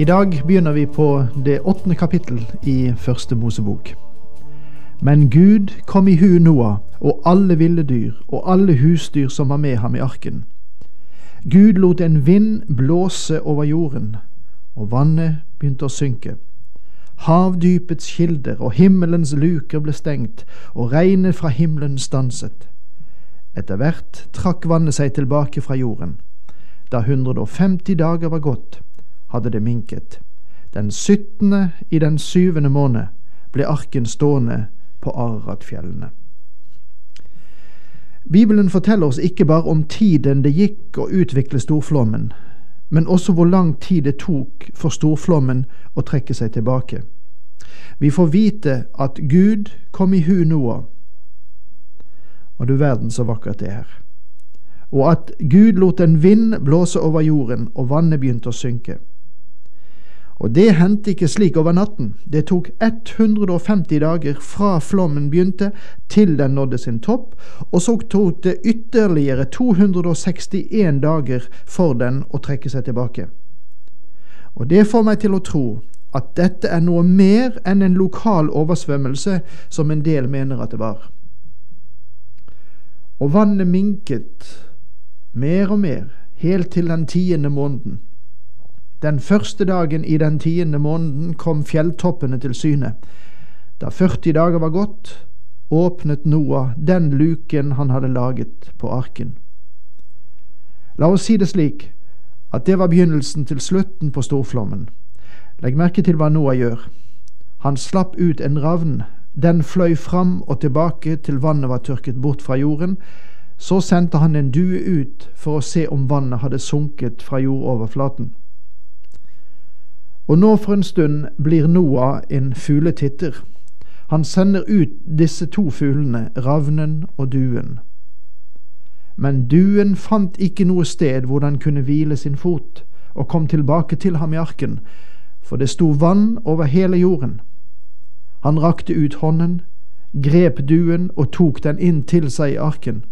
I dag begynner vi på det åttende kapittel i Første Mosebok. Men Gud kom i hu Noah og alle ville dyr og alle husdyr som var med ham i arken. Gud lot en vind blåse over jorden, og vannet begynte å synke. Havdypets kilder og himmelens luker ble stengt, og regnet fra himmelen stanset. Etter hvert trakk vannet seg tilbake fra jorden. Da 150 dager var gått, hadde det minket. Den syttende i den syvende måned ble arken stående på Araratfjellene. Bibelen forteller oss ikke bare om tiden det gikk å utvikle storflommen, men også hvor lang tid det tok for storflommen å trekke seg tilbake. Vi får vite at Gud kom i hu Noah. Og du verden så vakkert det er. Og at Gud lot en vind blåse over jorden, og vannet begynte å synke. Og det hendte ikke slik over natten. Det tok 150 dager fra flommen begynte til den nådde sin topp, og så tok det ytterligere 261 dager for den å trekke seg tilbake. Og det får meg til å tro at dette er noe mer enn en lokal oversvømmelse, som en del mener at det var. Og vannet minket mer og mer, helt til den tiende måneden. Den første dagen i den tiende måneden kom fjelltoppene til syne. Da 40 dager var gått, åpnet Noah den luken han hadde laget på arken. La oss si det slik at det var begynnelsen til slutten på storflommen. Legg merke til hva Noah gjør. Han slapp ut en ravn. Den fløy fram og tilbake til vannet var tørket bort fra jorden. Så sendte han en due ut for å se om vannet hadde sunket fra jordoverflaten. Og nå for en stund blir Noah en fugletitter. Han sender ut disse to fuglene, ravnen og duen. Men duen fant ikke noe sted hvor den kunne hvile sin fot, og kom tilbake til ham i arken, for det sto vann over hele jorden. Han rakte ut hånden, grep duen og tok den inn til seg i arken.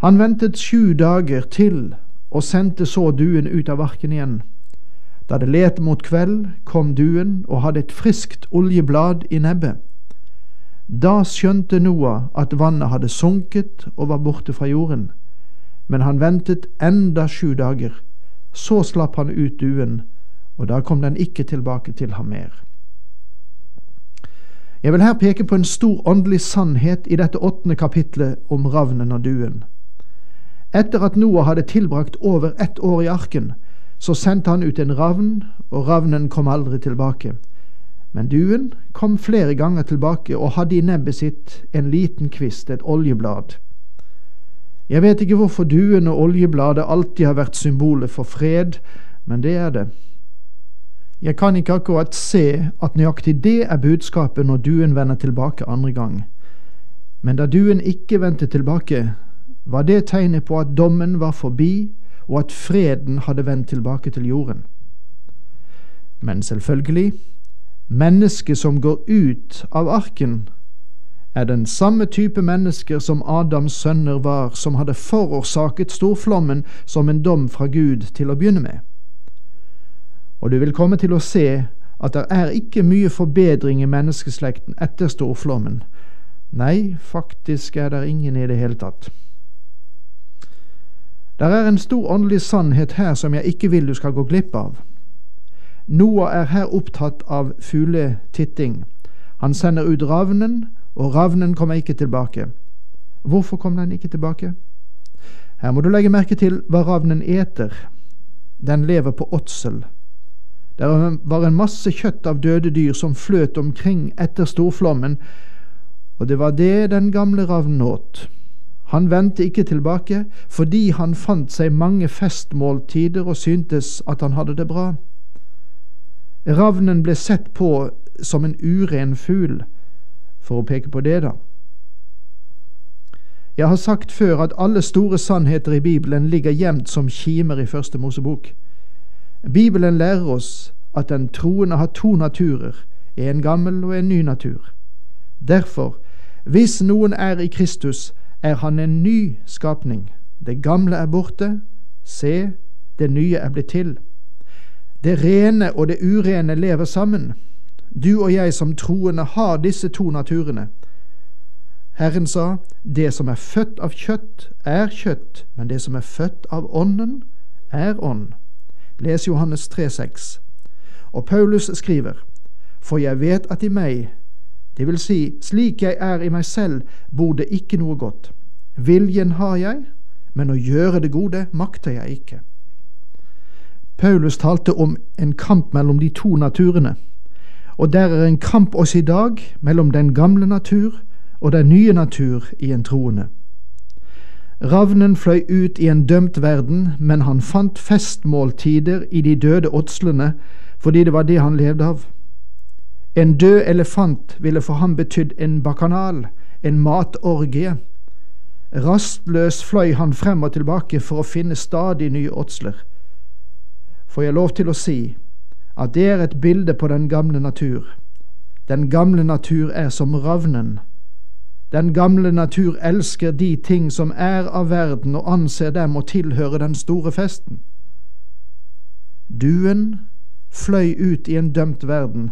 Han ventet sju dager til og sendte så duen ut av arken igjen. Da det lette mot kveld, kom duen og hadde et friskt oljeblad i nebbet. Da skjønte Noah at vannet hadde sunket og var borte fra jorden, men han ventet enda sju dager. Så slapp han ut duen, og da kom den ikke tilbake til ham mer. Jeg vil her peke på en stor åndelig sannhet i dette åttende kapitlet om ravnen og duen. Etter at Noah hadde tilbrakt over ett år i arken, så sendte han ut en ravn, og ravnen kom aldri tilbake. Men duen kom flere ganger tilbake og hadde i nebbet sitt en liten kvist, et oljeblad. Jeg vet ikke hvorfor duen og oljebladet alltid har vært symbolet for fred, men det er det. Jeg kan ikke akkurat se at nøyaktig det er budskapet når duen vender tilbake andre gang. Men da duen ikke vendte tilbake, var det tegnet på at dommen var forbi, og at freden hadde vendt tilbake til jorden. Men selvfølgelig, mennesket som går ut av arken, er den samme type mennesker som Adams sønner var, som hadde forårsaket storflommen som en dom fra Gud til å begynne med. Og du vil komme til å se at det er ikke mye forbedring i menneskeslekten etter storflommen. Nei, faktisk er det ingen i det hele tatt. Der er en stor åndelig sannhet her som jeg ikke vil du skal gå glipp av. Noah er her opptatt av fugletitting. Han sender ut ravnen, og ravnen kommer ikke tilbake. Hvorfor kom den ikke tilbake? Her må du legge merke til hva ravnen eter. Den lever på åtsel. Det var en masse kjøtt av døde dyr som fløt omkring etter storflommen, og det var det den gamle ravnen åt. Han vendte ikke tilbake fordi han fant seg mange festmåltider og syntes at han hadde det bra. Ravnen ble sett på som en uren fugl, for å peke på det, da. Jeg har sagt før at alle store sannheter i Bibelen ligger gjemt som kimer i Første Mosebok. Bibelen lærer oss at den troende har to naturer, en gammel og en ny natur. Derfor, hvis noen er i Kristus, er han en ny skapning. Det gamle er borte, se, det nye er blitt til. Det rene og det urene lever sammen. Du og jeg som troende har disse to naturene. Herren sa, Det som er født av kjøtt, er kjøtt, men det som er født av Ånden, er ånd. Les Johannes 3,6. Og Paulus skriver, For jeg vet at i meg, det vil si, slik jeg er i meg selv, bor det ikke noe godt. Viljen har jeg, men å gjøre det gode makter jeg ikke. Paulus talte om en kamp mellom de to naturene, og der er en kamp også i dag mellom den gamle natur og den nye natur i en troende. Ravnen fløy ut i en dømt verden, men han fant festmåltider i de døde åtslene fordi det var det han levde av. En død elefant ville for ham betydd en bakanal, en matorgie. Rastløs fløy han frem og tilbake for å finne stadig nye åtsler. Får jeg lov til å si at det er et bilde på den gamle natur. Den gamle natur er som ravnen. Den gamle natur elsker de ting som er av verden, og anser dem å tilhøre den store festen. Duen fløy ut i en dømt verden,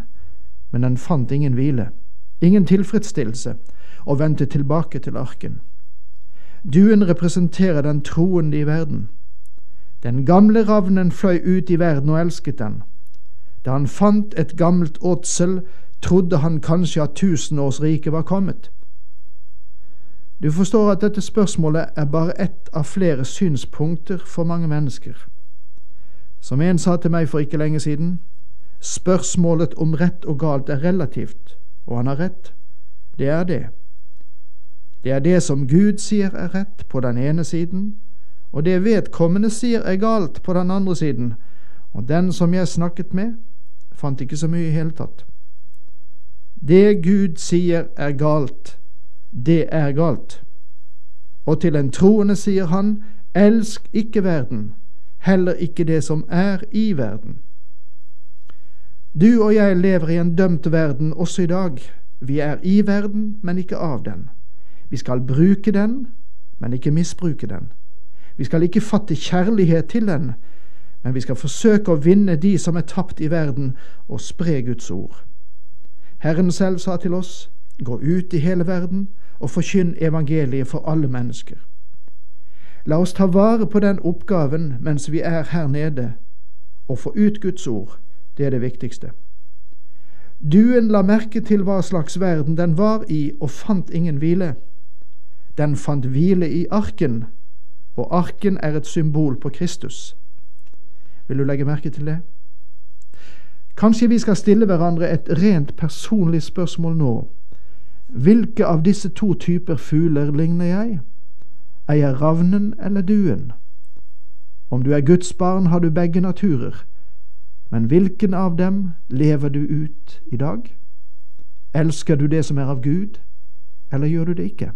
men den fant ingen hvile, ingen tilfredsstillelse, og vendte tilbake til arken. Duen representerer den troende i verden. Den gamle ravnen fløy ut i verden og elsket den. Da han fant et gammelt åtsel, trodde han kanskje at tusenårsriket var kommet. Du forstår at dette spørsmålet er bare ett av flere synspunkter for mange mennesker. Som en sa til meg for ikke lenge siden, spørsmålet om rett og galt er relativt, og han har rett. Det er det. Det er det som Gud sier er rett på den ene siden, og det vedkommende sier er galt på den andre siden, og den som jeg snakket med, fant ikke så mye i hele tatt. Det Gud sier er galt, det er galt. Og til en troende sier han, elsk ikke verden, heller ikke det som er i verden. Du og jeg lever i en dømt verden også i dag. Vi er i verden, men ikke av den. Vi skal bruke den, men ikke misbruke den. Vi skal ikke fatte kjærlighet til den, men vi skal forsøke å vinne de som er tapt i verden, og spre Guds ord. Herren selv sa til oss, gå ut i hele verden og forkynn evangeliet for alle mennesker. La oss ta vare på den oppgaven mens vi er her nede, og få ut Guds ord. Det er det viktigste. Duen la merke til hva slags verden den var i, og fant ingen hvile. Den fant hvile i arken, og arken er et symbol på Kristus. Vil du legge merke til det? Kanskje vi skal stille hverandre et rent personlig spørsmål nå. Hvilke av disse to typer fugler ligner jeg? Er jeg ravnen eller duen? Om du er Guds barn, har du begge naturer. Men hvilken av dem lever du ut i dag? Elsker du det som er av Gud, eller gjør du det ikke?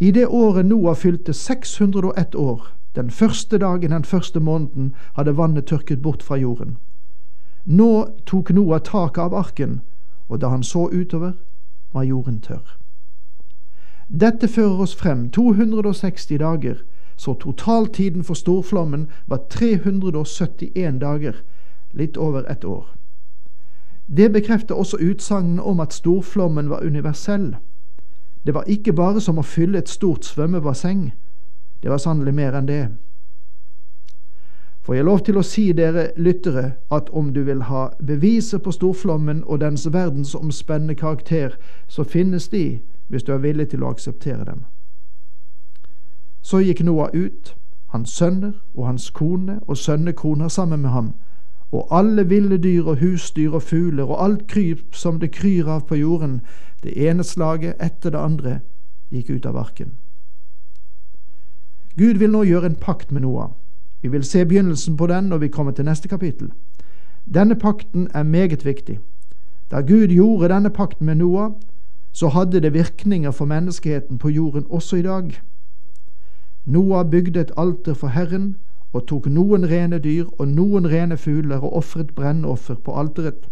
I det året Noah fylte 601 år, den første dagen den første måneden, hadde vannet tørket bort fra jorden. Nå tok Noah taket av arken, og da han så utover, var jorden tørr. Dette fører oss frem 260 dager, så totaltiden for storflommen var 371 dager, litt over et år. Det bekrefter også utsagnet om at storflommen var universell. Det var ikke bare som å fylle et stort svømmebasseng. Det var sannelig mer enn det. Får jeg lov til å si dere lyttere at om du vil ha beviser på storflommen og dens verdensomspennende karakter, så finnes de hvis du er villig til å akseptere dem. Så gikk Noah ut, hans sønner og hans kone og sønnekroner sammen med ham, og alle ville dyr og husdyr og fugler og alt kryp som det kryr av på jorden, det ene slaget etter det andre, gikk ut av arken. Gud vil nå gjøre en pakt med Noah. Vi vil se begynnelsen på den når vi kommer til neste kapittel. Denne pakten er meget viktig. Da Gud gjorde denne pakten med Noah, så hadde det virkninger for menneskeheten på jorden også i dag. Noah bygde et alter for Herren og tok noen rene dyr og noen rene fugler og ofret brennoffer på alteret.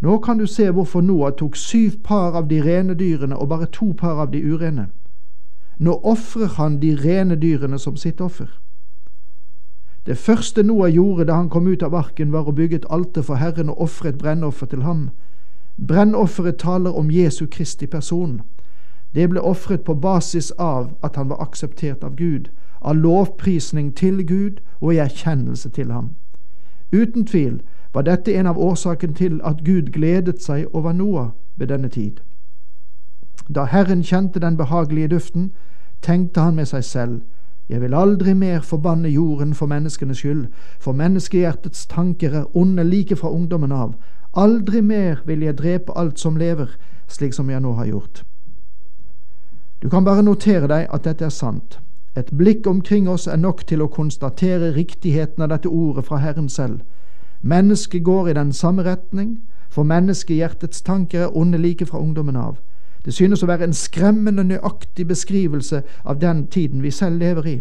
Nå kan du se hvorfor Noah tok syv par av de rene dyrene og bare to par av de urene. Nå ofrer han de rene dyrene som sitt offer. Det første Noah gjorde da han kom ut av arken, var å bygge et alter for Herren og ofre et brennoffer til ham. Brennofferet taler om Jesu Kristi person. Det ble ofret på basis av at han var akseptert av Gud, av lovprisning til Gud og i erkjennelse til ham. Uten tvil var dette en av årsaken til at Gud gledet seg over Noah ved denne tid. Da Herren kjente den behagelige duften, tenkte han med seg selv, jeg vil aldri mer forbanne jorden for menneskenes skyld, for menneskehjertets tanker er onde like fra ungdommen av. Aldri mer vil jeg drepe alt som lever, slik som jeg nå har gjort. Du kan bare notere deg at dette er sant. Et blikk omkring oss er nok til å konstatere riktigheten av dette ordet fra Herren selv. Mennesket går i den samme retning, for menneskehjertets tanker er onde like fra ungdommen av. Det synes å være en skremmende nøyaktig beskrivelse av den tiden vi selv lever i.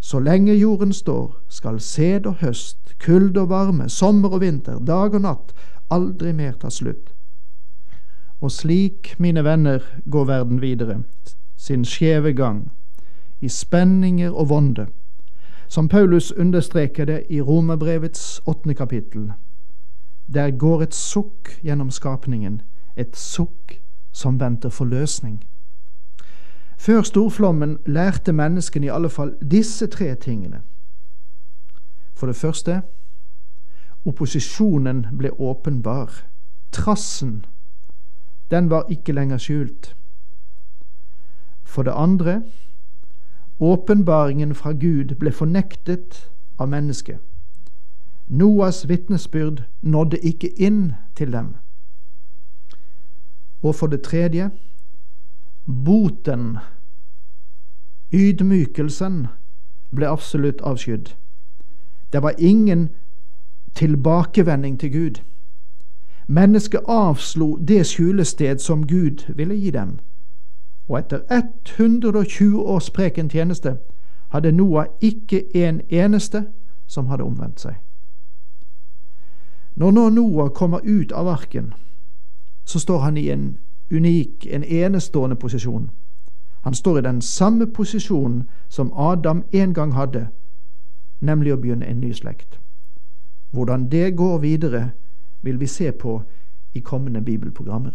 Så lenge jorden står, skal sæd og høst, kulde og varme, sommer og vinter, dag og natt aldri mer ta slutt. Og slik, mine venner, går verden videre, sin skjeve gang, i spenninger og vonde, som Paulus understreker det i Romerbrevets åttende kapittel. Der går et sukk gjennom skapningen, et sukk som venter forløsning. Før storflommen lærte menneskene i alle fall disse tre tingene. For det første opposisjonen ble åpenbar. Trassen, den var ikke lenger skjult. For det andre åpenbaringen fra Gud ble fornektet av mennesket. Noas vitnesbyrd nådde ikke inn til dem. Og for det tredje boten, ydmykelsen, ble absolutt avskydd. Det var ingen tilbakevending til Gud. Mennesket avslo det skjulested som Gud ville gi dem. Og etter 120 års preken tjeneste hadde Noah ikke en eneste som hadde omvendt seg. Når nå Noah kommer ut av arken, så står han i en unik, en enestående posisjon. Han står i den samme posisjonen som Adam en gang hadde, nemlig å begynne en ny slekt. Hvordan det går videre, vil vi se på i kommende bibelprogrammer.